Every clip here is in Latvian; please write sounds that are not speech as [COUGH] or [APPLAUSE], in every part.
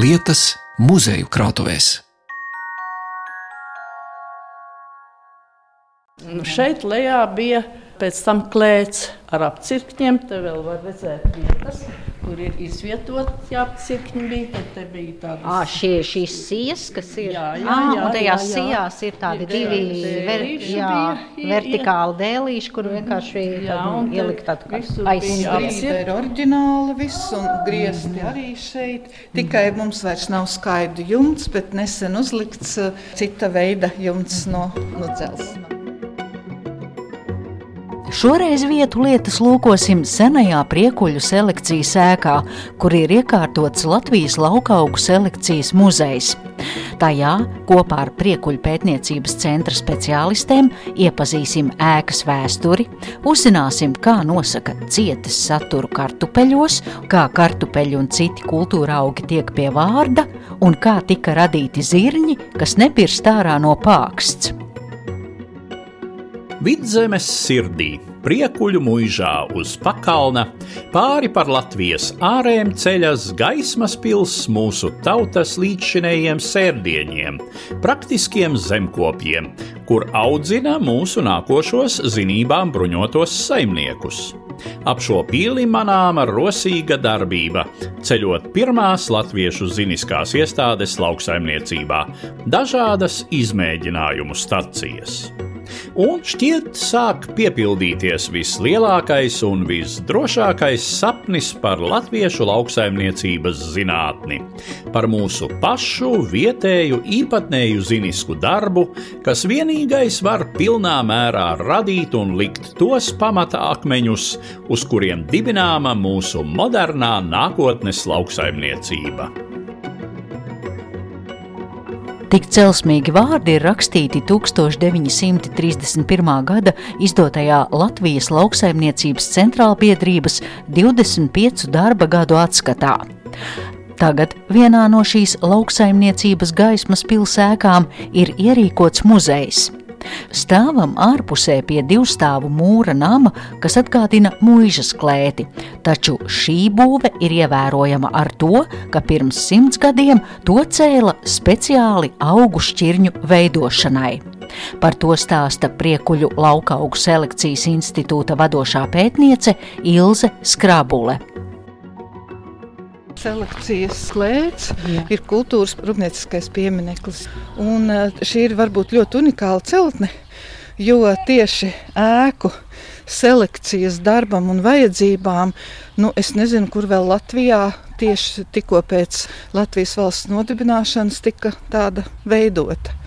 lietas muzeju krātuvēs. Nu, šeit lejā bija pēc tam klēts ar apcirkņiem. Te vēl var redzēt vietas, kur ir izvietoti apcirkņi. Bija. Tad te bija tādas À, šie, šīs sijas, kas ir. Jā, jā, Ā, jā, un tajās jā, jā. sijās ir tādi Ir divi ver, jā, bija, vertikāli dēlīši, kur vienkārši Jā, tad ielikt tādu. Grīda ir oriģināla viss, un griezti arī šeit. Tikai mums vairs nav skaidru jumts, bet nesen uzlikts uh, cita veida jumts no, no dzelzceļa. Šoreiz vietu lietas lūkosim senajā priekuļu selekcijas ēkā, kur ir iekārtots Latvijas laukaugu selekcijas muzejs. Tajā kopā ar priekuļu pētniecības centra speciālistiem iepazīsim ēkas vēsturi, uzzināsim, kā nosaka cietas saturu kartupeļos, kā kartupeļi un citi kultūra augi tiek pie vārda un kā tika radīti zirņi, kas nepirst ārā no pāksts. Vidzemes sirdī, priekuļu mūžā uz pakalna, pāri par Latvijas ārēm ceļas gaismas pils mūsu tautas līdzšinējiem sērdieņiem, praktiskiem zemkopiem, kur audzina mūsu nākošos zinībām bruņotos saimniekus. Ap šo pīli manāma rosīga darbība, ceļot pirmās latviešu ziniskās iestādes lauksaimniecībā, dažādas izmēģinājumu stacijas. Un šķiet, sāk piepildīties vislielākais un visdrošākais sapnis par latviešu lauksaimniecības zinātni, par mūsu pašu vietēju īpatnēju zinisku darbu, kas vienīgais var pilnā mērā radīt un likt tos pamata akmeņus, uz kuriem dibināma mūsu modernā nākotnes lauksaimniecība. Tik celsmīgi vārdi ir rakstīti 1931. gada izdotajā Latvijas lauksaimniecības centrālbiedrības 25 darba gadu atskatā. Tagad vienā no šīs lauksaimniecības gaismas pilsēkām ir ierīkots muzejs. Stāvam ārpusē pie divstāvu mūra nama, kas atgādina mūžas klēti, taču šī būve ir ievērojama ar to, ka pirms simts gadiem to cēla speciāli augu šķirņu veidošanai. Par to stāsta Priekuļu laukaugu selekcijas institūta vadošā pētniece Ilze Skrabule. Selekcijas klēts Jā. ir kultūras rūpnieciskais piemineklis. Un šī ir varbūt ļoti unikāla celtne, jo tieši ēku selekcijas darbam un vajadzībām, nu, es nezinu, kur vēl Latvijā tieši tikko pēc Latvijas valsts nodibināšanas tika tāda veidota.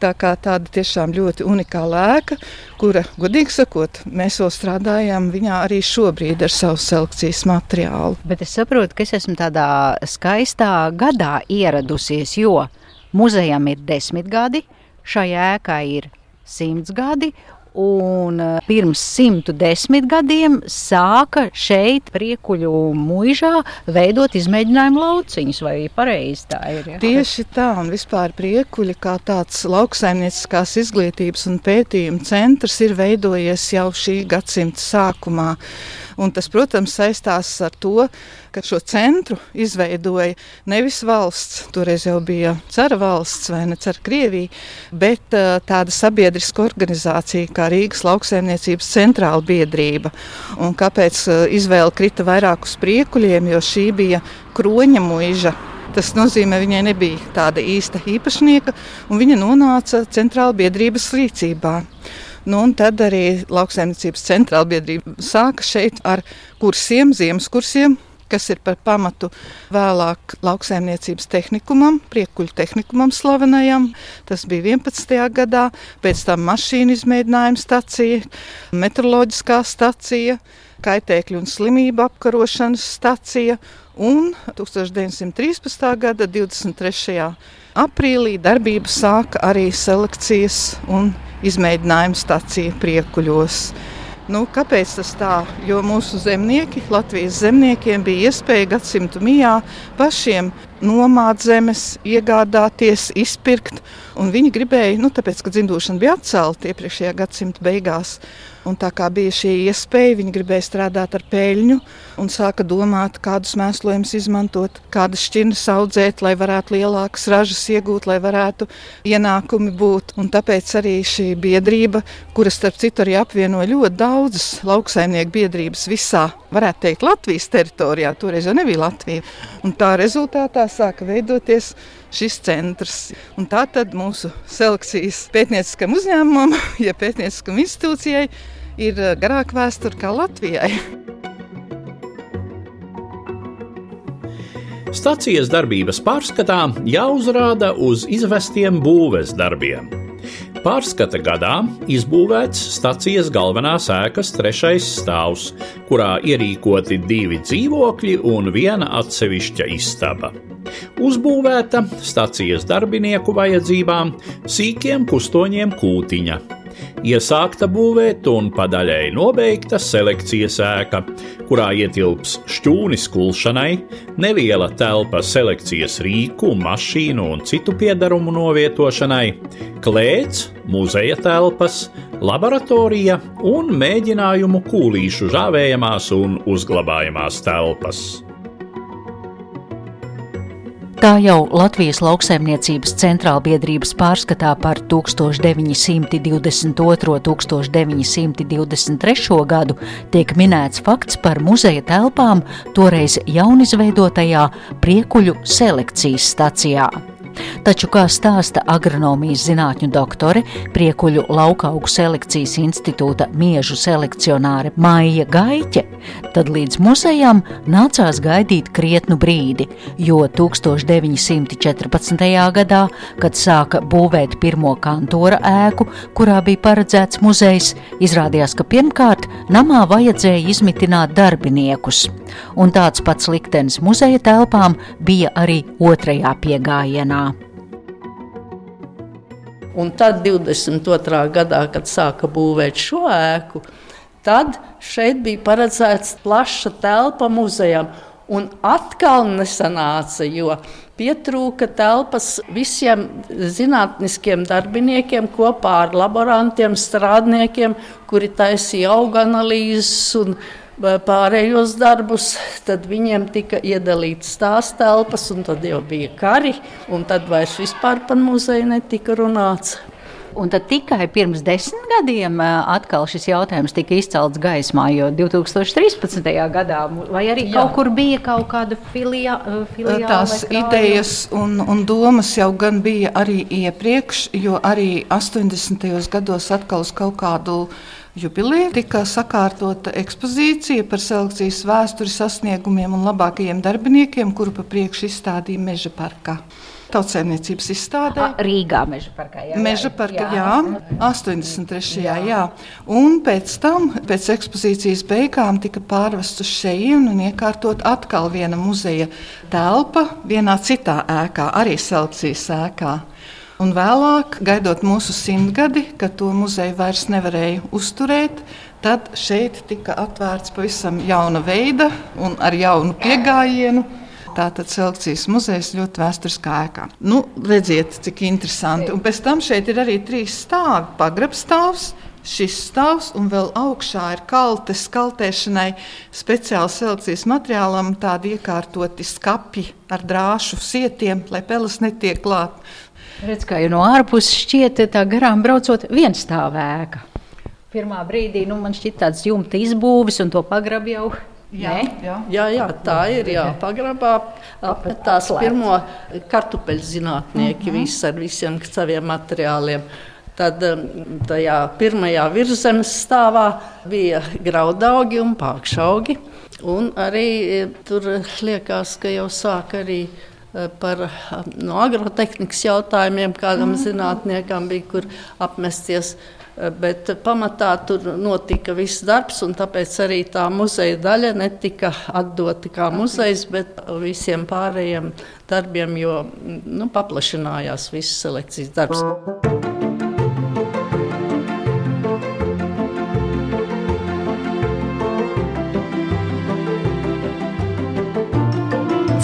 Tā kā tāda tiešām ļoti unikāla ēka, kura, godīgi sakot, mēs vēl strādājam viņā arī šobrīd ar savu selekcijas materiālu. Bet es saprotu, ka es esmu tādā skaistā gadā ieradusies, jo muzejam ir desmit gadi, šai ēkai ir simts gadi. Un eh, pirms 110 gadiem sāka šeit, priekuļu mūžā, veidot izmēģinājumu lauciņus. Vai pareizi tā ir? Ja? Tieši tā, un vispār priekuļi kā tāds lauksaimnieciskās izglītības un pētījuma centrs ir veidojies jau šī gadsimta sākumā. Un tas, protams, saistās ar to, ka šo centru izveidoja nevis valsts, toreiz jau bija cara valsts vai ne cara Krievija, bet uh, tāda sabiedriska organizācija kā Rīgas lauksaimniecības centrāla biedrība. Un kāpēc uh, izvēle krita vairāk uz priekuļiem, jo šī bija kroņa mūža Tas nozīmē, ka viņai nebija tāda īsta īpašnieka, un viņa nonāca centrāla biedrības rīcībā. Nu, tad arī lauksaimniecības centrāla biedrība sāka šeit ar kursiem, ziemas kursiem, kas ir par pamatu vēlāk lauksaimniecības tehnikumam, priekuļu tehnikumam slavenajam. Tas bija 11. gadā, pēc tam mašīnu izmēģinājuma stacija, meteoroloģiskā stacija, kaitēkļu un slimību apkarošanas stacija un 1913. gada 23. aprīlī darbību sāka arī selekcijas un izmēģinājuma stacija priekuļos. Nu, kāpēc tas tā? Jo mūsu zemnieki, Latvijas zemniekiem, bija iespēja gadsimtu mijā pašiem nomāt zemes, iegādāties, izpirkt. Viņi gribēja, nu, tāpēc, ka dzimdošana bija atcelta iepriekšējā gadsimta beigās, Un tā kā bija šī iespēja, viņi gribēja strādāt ar peļņu un sāka domāt, kādus mēslojumus izmantot, kādas šķirnes audzēt, lai varētu lielākas ražas iegūt, lai varētu ienākumi būt. Un tāpēc arī šī biedrība, kuras starp citu arī apvieno ļoti daudzas lauksaimnieku biedrības visā, varētu teikt, Latvijas teritorijā, toreiz jau nebija Latvija. Un tā rezultātā sāka veidoties šis centrs. Un tā tad mūsu selekcijas pētnieciskam uzņēmumam, [LAUGHS] ja pētnieciskam institūcijai, ir eh, garāka vēsture kā Latvijai. Stacijas darbības pārskatā jāuzrāda uz izvestiem būves darbiem. Pārskata gadā izbūvēts stacijas galvenās ēkas trešais stāvs, kurā ierīkoti divi dzīvokļi un viena atsevišķa istaba. Uzbūvēta stacijas darbinieku vajadzībām sīkiem kustoņiem kūtiņa iesākta būvēt un padaļēji nobeigta selekcijas ēka, kurā ietilps šķūnis kulšanai, neviela telpa selekcijas rīku, mašīnu un citu piedarumu novietošanai, klēts, muzeja telpas, laboratorija un mēģinājumu kūlīšu žāvējamās un uzglabājamās telpas. Tā jau Latvijas lauksaimniecības centrālbiedrības pārskatā par 1922. un 1923. gadu tiek minēts fakts par muzeja telpām toreiz jaunizveidotajā priekuļu selekcijas stacijā. Taču, kā stāsta agronomijas zinātņu doktore, priekuļu laukaugu selekcijas institūta miežu selekcionāre Maija Gaiķe, tad līdz muzejam nācās gaidīt krietnu brīdi, jo 1914. gadā, kad sāka būvēt pirmo kantora ēku, kurā bija paredzēts muzejs, izrādījās, ka pirmkārt namā vajadzēja izmitināt darbiniekus, un tāds pats liktenis muzeja telpām bija arī otrajā piegājienā. Un tad 22. gadā, kad sāka būvēt šo ēku, tad šeit bija paredzēts plaša telpa muzejam. Un atkal nesanāca, jo pietrūka telpas visiem zinātniskiem darbiniekiem kopā ar laborantiem, strādniekiem, kuri taisīja auga analīzes un pārējos darbus, tad viņiem tika iedalīts tās telpas, un tad jau bija kari, un tad vairs vispār par muzeju netika runāts. Un tad tikai pirms desmit gadiem atkal šis jautājums tika izcelts gaismā, jo 2013. gadā vai arī Jā. kaut kur bija kaut kāda filia, filiāla. Tās idejas un, un domas jau gan bija arī iepriekš, jo arī 80. gados atkal uz kaut kādu jubileju tika sakārtota ekspozīcija par selekcijas vēsturi sasniegumiem un labākajiem darbiniekiem, kuru pa priekšu izstādīja Meža parkā. Tautsēmniecības izstādē. Rīgā meža parkā. Jā, meža parkā, jā, jā 83. Jā. jā. Un pēc tam, pēc ekspozīcijas beigām, tika pārvests uz šejienu un iekārtot atkal viena muzeja telpa vienā citā ēkā, arī selekcijas ēkā. Un vēlāk, gaidot mūsu simtgadi, kad to muzeju vairs nevarēja uzturēt, tad šeit tika atvērts pavisam jauna veida un ar jaunu pieejamību. Tātad selekcijas muzejs ļoti vēsturiskā ēkā. Nu, redziet, cik interesanti. Un pēc tam šeit ir arī trīs stāvi. Pagrabstāvs, šis stāvs, un vēl augšā ir kalte skaltēšanai speciāli selekcijas materiālam, tādi iekārtoti skapi ar drāšu sietiem, lai peles netiek klāta. Redz, kā jau no ārpuses šķiet, tā garām braucot, viens stāvēka. Pirmā brīdī nu, man šķiet tāds jumta izbūvis un to pagrab jau. Jā, jā. jā, jā, tā ir. Jā, pagrabā apmetās pirmo kartupeļu zinātnieki mhm. -huh. visi ar visiem saviem materiāliem. Tad um, tajā pirmajā virsmas stāvā bija graudaugi un pākšaugi. Un arī e, tur liekas, ka jau sāk arī Eh, par no agrotehnikas jautājumiem, kādam mm. zinātniekam bija kur apmesties. Eh, bet pamatā tur notika viss darbs, un tāpēc arī tā muzeja daļa netika atdota kā muzejs, bet visiem pārējiem darbiem, jo nu, paplašinājās viss selekcijas darbs.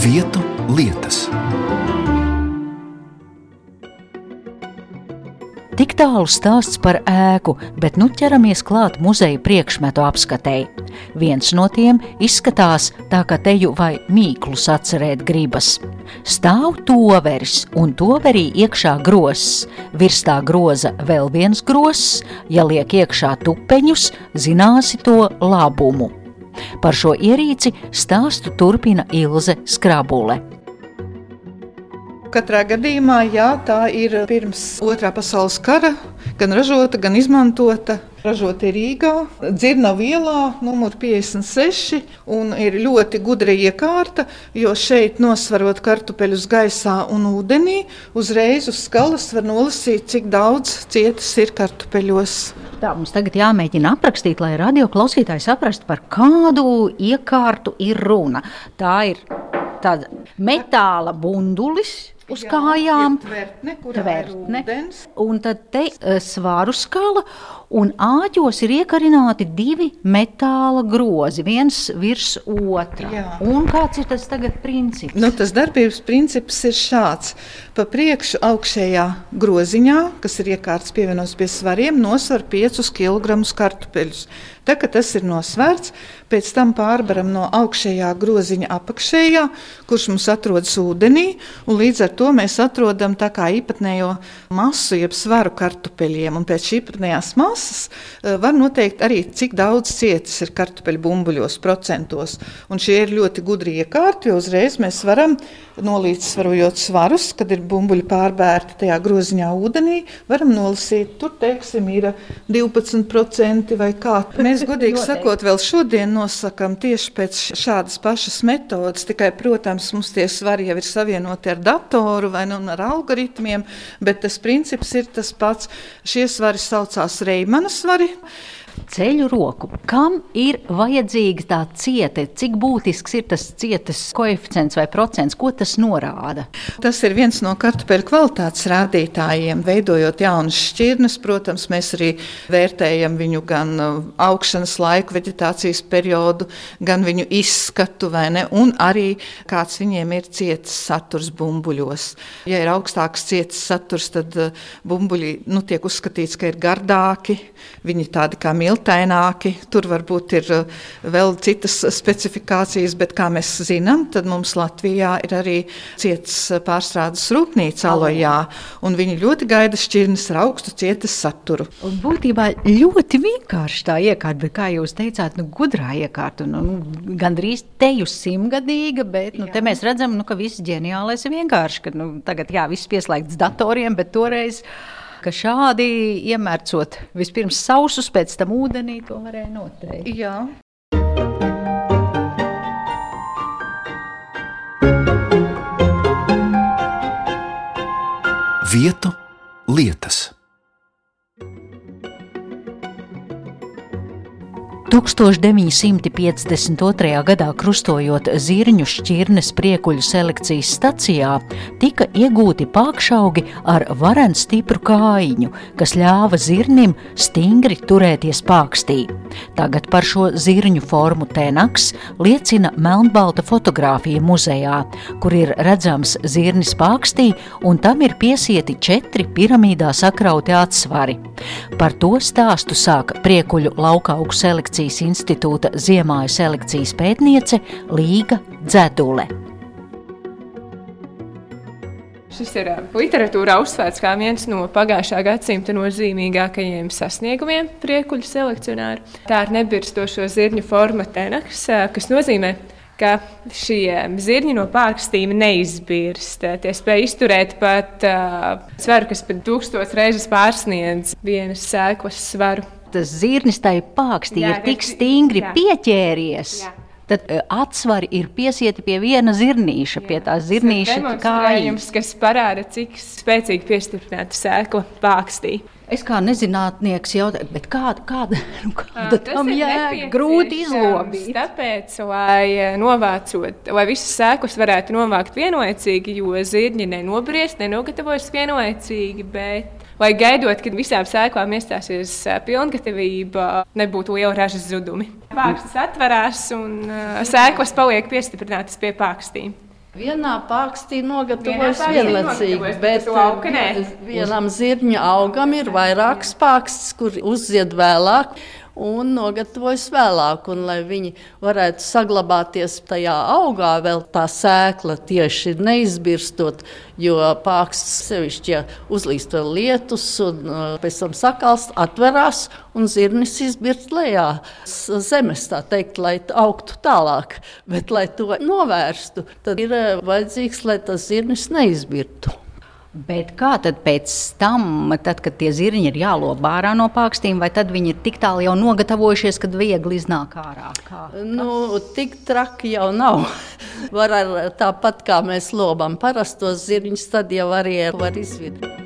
Vietu lietas. Tik tālu stāsts par ēku, bet nu ķeramies klāt muzeja priekšmetu apskatei. Viens no tiem izskatās tā, ka teju vai mīklus atcerēt gribas. Stāv toveris, un toverī iekšā gross. Virs tā groza vēl viens gross, ja liek iekšā tupeņus, zināsi to labumu. Par šo ierīci stāstu turpina Ilze Skrabule. Katrā gadījumā jā, tā ir pirms otrā pasaules kara gan ražota, gan izmantota. Ražota ir Rīgā, Dzirnavu ielā, numur 56. Un ir ļoti gudra iekārta, jo šeit nosvarot kartupeļus gaisā un ūdenī, uzreiz uz skalas var nolasīt, cik daudz cietas ir kartupeļos. Tā mums tagad jāmēģina aprakstīt, lai radio klausītāji saprastu, par kādu iekārtu ir runa. Tā ir tāda metāla bundulis uz Jā, kājām. Tvertne, tvertne. Un tad te uh, svāru skala un āķos ir iekarināti divi metāla grozi, viens virs otra. Jā. Un kāds ir tas tagad princips? Nu, tas darbības princips ir šāds. Pa priekšu augšējā groziņā, kas ir iekārts pievienots pie svariem, nosvar 5 kg kartupeļus. Tā tas ir nosvērts, pēc tam pārbaram no augšējā groziņa apakšējā, kurš mums atrodas ūdenī, un līdz ar to mēs atrodam tā kā īpatnējo masu, jeb svaru kartupeļiem. Un pēc šī īpatnējās masas eh, var noteikt arī, cik daudz cietas ir kartupeļu bumbuļos procentos. Un šie ir ļoti gudri iekārti, jo uzreiz mēs varam nolīdzsvarojot svarus, kad ir bumbuļi pārbērti tajā groziņā ūdenī, varam nolasīt, tur teiksim ir 12% vai kā. Mēs [LAUGHS] godīgi sakot, vēl šodien nosakām tieši pēc šādas pašas metodas. Tikai, protams, mums tie svari jau ir savienoti ar datoru vai nu, ar algoritmiem, bet tas princips ir tas pats. Šie svari saucās Reimana svari ceļu roku. Kam ir vajadzīga tā cieta? Cik būtisks ir tas cietas koeficients vai procents? Ko tas norāda? Tas ir viens no kartupeļu kvalitātes rādītājiem. Veidojot jaunas šķirnes, protams, mēs arī vērtējam viņu gan uh, augšanas laiku, vegetācijas periodu, gan viņu izskatu, un arī kāds viņiem ir cietas saturs bumbuļos. Ja ir augstāks cietas saturs, tad uh, bumbuļi nu, tiek uzskatīts, ka ir gardāki, viņi tādi kā mīl miltaināki. Tur varbūt ir uh, vēl citas specifikācijas, bet kā mēs zinām, tad mums Latvijā ir arī cietas pārstrādes rūpnīca alojā, un viņi ļoti gaida šķirnes ar augstu cietas saturu. Un būtībā ļoti vienkārši tā iekārta, bet kā jūs teicāt, nu, gudrā iekārta, nu, nu, gandrīz teju simtgadīga, bet nu, te mēs redzam, nu, ka viss ģeniālais ir vienkārši, ka nu, tagad jā, viss pieslēgts datoriem, bet toreiz ka šādi iemērcot vispirms sausus, pēc tam ūdenī, to varēja noteikt. Jā. Vietu lietas. 1952. gadā krustojot zirņu šķirnes priekuļu selekcijas stacijā, tika iegūti pākšaugi ar varenu stipru kājiņu, kas ļāva zirnim stingri turēties pākstī. Tagad par šo zirņu formu tenaks liecina melnbalta fotografija muzejā, kur ir redzams zirnis pākstī un tam ir piesieti četri piramīdā sakrauti atsvari. Par to stāstu sāk priekuļu laukaugu selekcijas selekcijas institūta ziemāju selekcijas pētniece Līga Dzedule. Šis ir literatūrā uzsvērts kā viens no pagājušā gadsimta nozīmīgākajiem sasniegumiem priekuļu selekcionāru. Tā ir nebirstošo zirņu forma tenaks, kas nozīmē, ka šie zirņi no pārkstījuma neizbirst. Tie spēj izturēt pat uh, svaru, kas pat tūkstoš reizes pārsniedz vienas sēklas svaru tas zirnis tai pākstī jā, ir tik stingri jā. pieķēries. Jā. Tad uh, atsvari ir piesieti pie viena zirnīša, jā. pie tā zirnīša kājas. Kas parāda, cik spēcīgi piestiprināta sēkla pākstī. Es kā nezinātnieks jautāju, kāda, kāda, [LAUGHS] nu, kāda tam jēga grūti izlobīt? Tāpēc, lai novācot, lai visas sēklas varētu novākt vienlaicīgi, jo zirņi nenobriest, nenogatavojas vienlaicīgi, bet lai gaidot, kad visām sēklām iestāsies pilngatavība, nebūtu liela ražas zudumi. Pākstis atverās un sēklas paliek piestiprinātas pie pākstīm. Vienā pārakstī nogatavojas vienlaicīgi, bet vienam zirņa augam ir vairākas pārakstis, kur uzzied vēlāk un nogatavojas vēlāk. Un, lai viņi varētu saglabāties tajā augā, vēl tā sēkla tieši neizbirstot, jo pāraksts sevišķi, ja uzlīst vēl lietus un uh, pēc tam sakalst, atverās un zirnis izbirst lejā zemes, tā teikt, lai augtu tālāk. Bet, lai to novērstu, tad ir uh, vajadzīgs, lai tas zirnis neizbirtu. Bet kā tad pēc tam, tad, kad tie zirņi ir jālob ārā no pārkstīm, vai tad viņi ir tik tālu jau nogatavojušies, kad viegli iznāk ārā? Kā? Nu, tik traki jau nav. Var ar, tāpat kā mēs lobam parastos zirņus, tad jau arī var izvirdīt.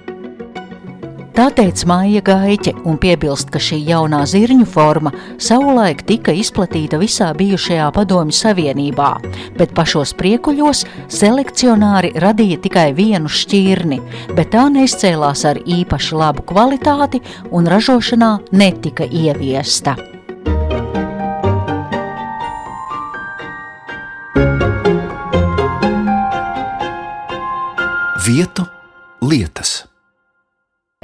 Tā teica Māja Gaiķe un piebilst, ka šī jaunā zirņu forma savulaik tika izplatīta visā bijušajā Padomju Savienībā, bet pašos priekuļos selekcionāri radīja tikai vienu šķirni, bet tā neizcēlās ar īpaši labu kvalitāti un ražošanā netika ieviesta. Vietu lietas.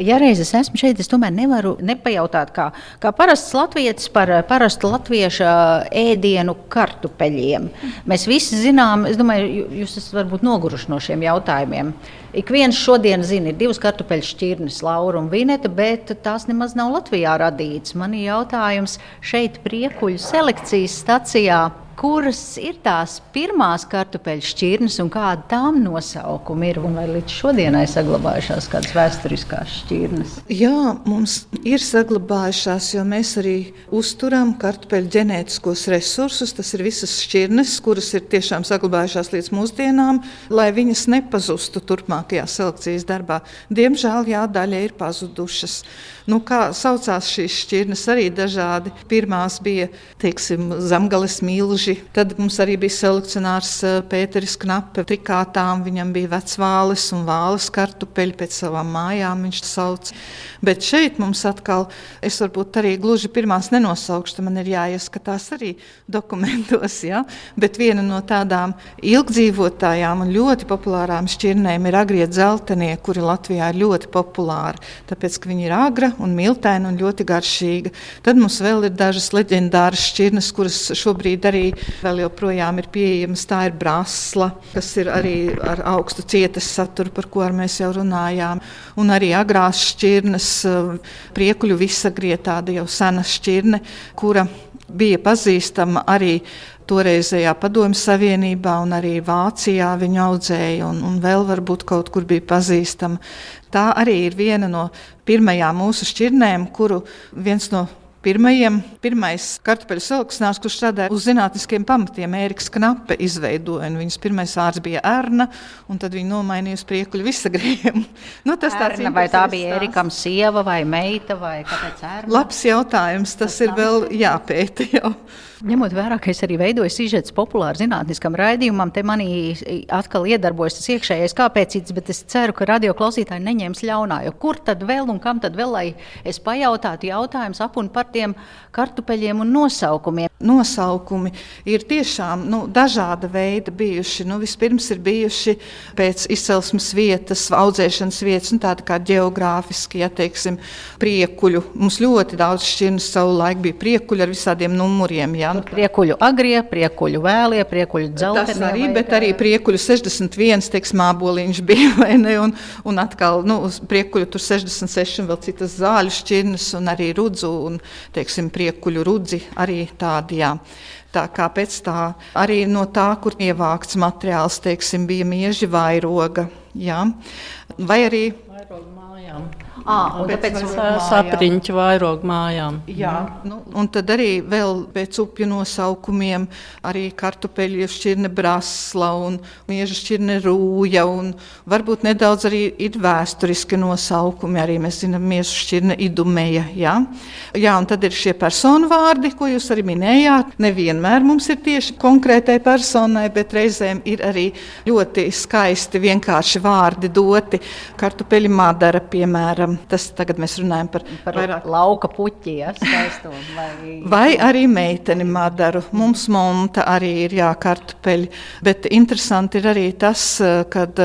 Ja reiz es esmu šeit, es tomēr nevaru nepajautāt, kā, kā parasts latvietis par parastu latviešu ēdienu kartupeļiem. Mēs visi zinām, es domāju, jūs esat varbūt noguruši no šiem jautājumiem. Ik viens šodien zina, ir divas kartupeļu šķirnes, Laura un Vineta, bet tās nemaz nav Latvijā radītas. Man ir jautājums šeit priekuļu selekcijas stacijā kuras ir tās pirmās kartupeļu šķirnes un kāda tām nosaukumi ir? Vai līdz šodienai saglabājušās kādas vēsturiskās šķirnes? Jā, mums ir saglabājušās, jo mēs arī uzturam kartupeļu ģenētiskos resursus. Tas ir visas šķirnes, kuras ir tiešām saglabājušās līdz mūsdienām, lai viņas nepazustu turpmākajā selekcijas darbā. Diemžēl jā, daļa ir pazudušas. Nu, kā saucās šīs šķirnes, arī dažādi. Pirmās bija teiksim, zemgales mīluži, tad mums arī bija selekcionārs eh, Pēteris Knape. Trikātām viņam bija vecvāles un vāles kartupeļi pēc savām mājām viņš sauc. Bet šeit mums atkal, es varbūt arī gluži pirmās nenosaukšu, man ir jāieskatās arī dokumentos, ja? bet viena no tādām ilgdzīvotājām un ļoti populārām šķirnēm ir agrie dzeltenie, kuri Latvijā ir ļoti populāri, tāpēc, ka viņi ir agra un miltaina un ļoti garšīga. Tad mums vēl ir dažas leģendāras šķirnes, kuras šobrīd arī vēl joprojām ir pieejamas. Tā ir brāzla, kas ir arī ar augstu cietas saturu, par ko mēs jau runājām. Un arī agrās šķirnes, priekuļu visagrie, tāda jau sena šķirne, kura bija pazīstama arī toreizējā Padomju Savienībā un arī Vācijā viņu audzēja, un, un vēl varbūt kaut kur bija pazīstama. Tā arī ir viena no pirmajām mūsu šķirnēm, kuru viens no pirmajiem, pirmais kartupeļu selekcionārs, kurš strādāja uz zinātniskiem pamatiem, Ēriks Knape izveidoja. Viņas pirmais vārds bija Erna, un tad viņa nomainīja uz priekuļu visagriem. [LAUGHS] nu, tas tāds Erna, vai tā bija Ērikam sieva vai meita vai kāpēc Erna? Labs jautājums, tas, tas ir vēl jāpēta jau. Ņemot vērā, ka es arī veidoju sižetus populāru zinātniskam raidījumam, te manī atkal iedarbojas tas iekšējais kāpēc, bet es ceru, ka radio klausītāji neņems ļaunā. Jo kur tad vēl un kam tad vēl, lai es pajautātu jautājumus ap un par tiem kartupeļiem un nosaukumiem? Nosaukumi ir tiešām nu, dažāda veida bijuši. Nu, vispirms ir bijuši pēc izcelsmes vietas, audzēšanas vietas, nu, tāda kā geogrāfiski, ja teiksim, priekuļu. Mums ļoti daudz šķirnes savu laiku bija priekuļi ar visādiem numuriem. Ja? Nu, priekuļu agrie, priekuļu vēlie, priekuļu dzeltenie. Tas arī, bet arī priekuļu 61, teiksim, māboliņš bija, [LAUGHS] vai ne, un, un atkal, nu, priekuļu tur 66 un vēl citas zāļu šķirnes, un arī rudzu, un, teiksim, priekuļu rudzi arī tādi, jā. Tā kā pēc tā, arī no tā, kur ievākts materiāls, teiksim, bija mieži vairoga, jā. Vai arī... Vairoga mājām. À, tāpēc sapriņķi vairogu mājām. Jā, nu, un tad arī vēl pēc upju nosaukumiem arī kartupeļu šķirne brasla un mieža šķirne rūja un varbūt nedaudz arī ir vēsturiski nosaukumi. Arī mēs zinām mieža šķirne idumeja. Jā? jā, un tad ir šie personu vārdi, ko jūs arī minējāt. Nevienmēr mums ir tieši konkrētai personai, bet reizēm ir arī ļoti skaisti vienkārši vārdi doti. Kartupeļu madara, piemēram, tas tagad mēs runājam par, par vairāk lauka puķi, ja, skaisto, vai... vai arī meiteni madaru. Mums monta arī ir jākartupeļi, bet interesanti ir arī tas, kad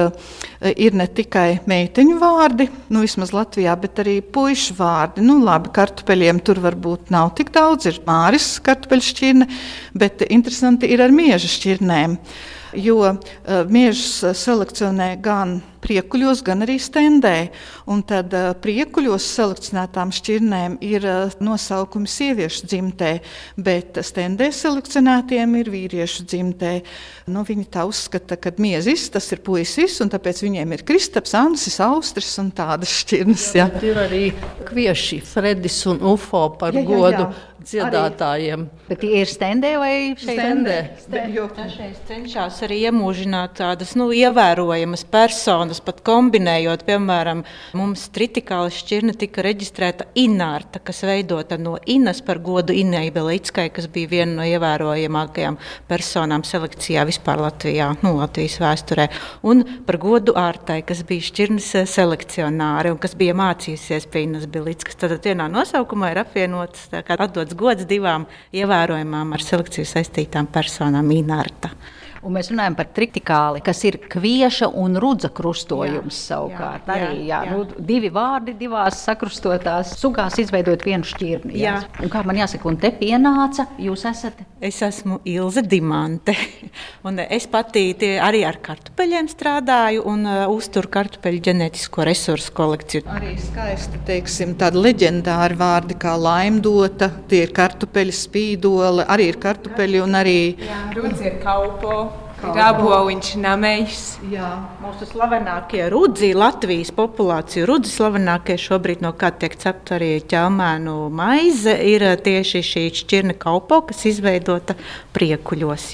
ir ne tikai meiteņu vārdi, nu vismaz Latvijā, bet arī puišu vārdi. Nu labi, kartupeļiem tur varbūt nav tik daudz, ir Māris kartupeļu šķirne, bet interesanti ir ar mieža šķirnēm jo uh, miežus selekcionē gan priekuļos, gan arī stendē. Un tad uh, priekuļos selekcionētām šķirnēm ir nosaukumi sieviešu dzimtē, bet stendē selekcionētiem ir vīriešu dzimtē. Nu, viņi tā uzskata, ka miezis tas ir puisis, un tāpēc viņiem ir Kristaps, Ansis, Austris un tādas šķirnes. Jā. Ir arī kvieši, Fredis un Ufo par jā, jā, godu. Jā dziedātājiem. Arī. Bet tie ir stendē vai stendē? stendē. Dažreiz cenšas arī iemūžināt tādas nu, ievērojamas personas, pat kombinējot, piemēram, mums tritikāla šķirne tika reģistrēta Inārta, kas veidota no Inas par godu Inai Belickai, kas bija viena no ievērojamākajām personām selekcijā vispār Latvijā, nu, Latvijas vēsturē, un par godu Ārtai, kas bija šķirnes selekcionāri un kas bija mācījusies pie Inas Belickas. Tad vienā nosaukumā ir apvienotas, tā kā atdod nodots gods divām ievērojamām ar selekciju saistītām personām Inārta. Un mēs runājam par tritikāli, kas ir kvieša un rudza krustojums jā, savukārt. Jā, arī, jā, jā. Nu, divi vārdi divās sakrustotās sugās izveidot vienu šķirni. Jā. Jā. Un kā man jāsaka, un te pienāca, jūs esat? Es esmu Ilze Dimante. [LAUGHS] un es pati arī ar kartupeļiem strādāju un uh, uzturu kartupeļu ģenētisko resursu kolekciju. Arī skaisti, teiksim, tādi leģendāri vārdi kā laimdota, tie ir kartupeļu spīdole, arī ir kartupeļi un arī... Jā, rudzi ir kaupo. Dabūjiņš, namējs. Jā, mūsu slavenākie rudzi, Latvijas populācija rudzi slavenākie šobrīd, no kā tiek cepta arī ķelmēnu maize, ir tieši šī šķirne kaupo, kas izveidota priekuļos.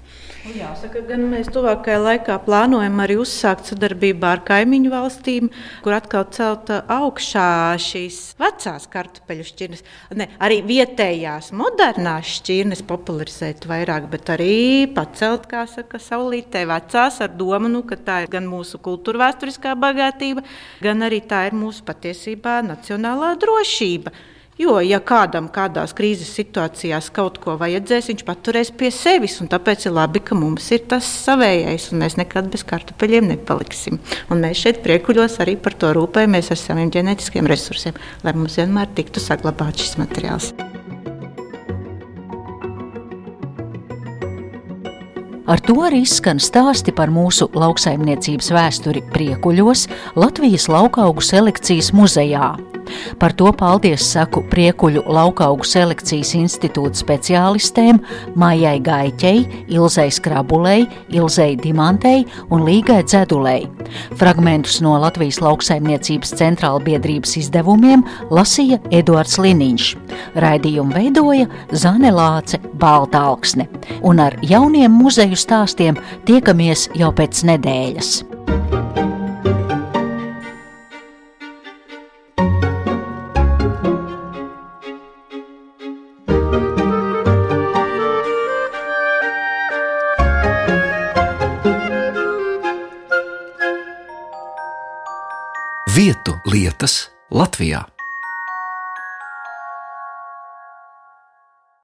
Nu, jāsaka, gan mēs tuvākajā laikā plānojam arī uzsākt sadarbību ar kaimiņu valstīm, kur atkal celt augšā šīs vecās kartupeļu šķirnes. Ne, arī vietējās, modernās šķirnes popularizēt vairāk, bet arī pacelt, kā saka, saulītē vecās ar domu, nu, ka tā ir gan mūsu kultūra vēsturiskā bagātība, gan arī tā ir mūsu patiesībā nacionālā drošība. Jo, ja kādam kādās krīzes situācijās kaut ko vajadzēs, viņš paturēs pie sevis. Tāpēc ir labi, ka mums ir tas savējais, un mēs nekad bez kartupeļiem nepaliksim. Un mēs šeit priekuļos arī par to rūpējamies ar saviem ģenētiskiem resursiem, lai mums vienmēr tiktu saglabāts šis materiāls. Ar to arī skan stāsti par mūsu lauksaimniecības vēsturi priekuļos Latvijas laukaugu selekcijas muzejā. Par to paldies saku Priekuļu laukaugu selekcijas institūta speciālistēm Maijai Gaiķei, Ilzei Skrabulei, Ilzei Dimantei un Līgai Dzedulei. Fragmentus no Latvijas lauksaimniecības centrāla biedrības izdevumiem lasīja Eduards Liniņš. Raidījumu veidoja Zane Lāce Baltāksne. Un ar jauniem muzeju stāstiem tiekamies jau pēc nedēļas. Lietas Latvijā.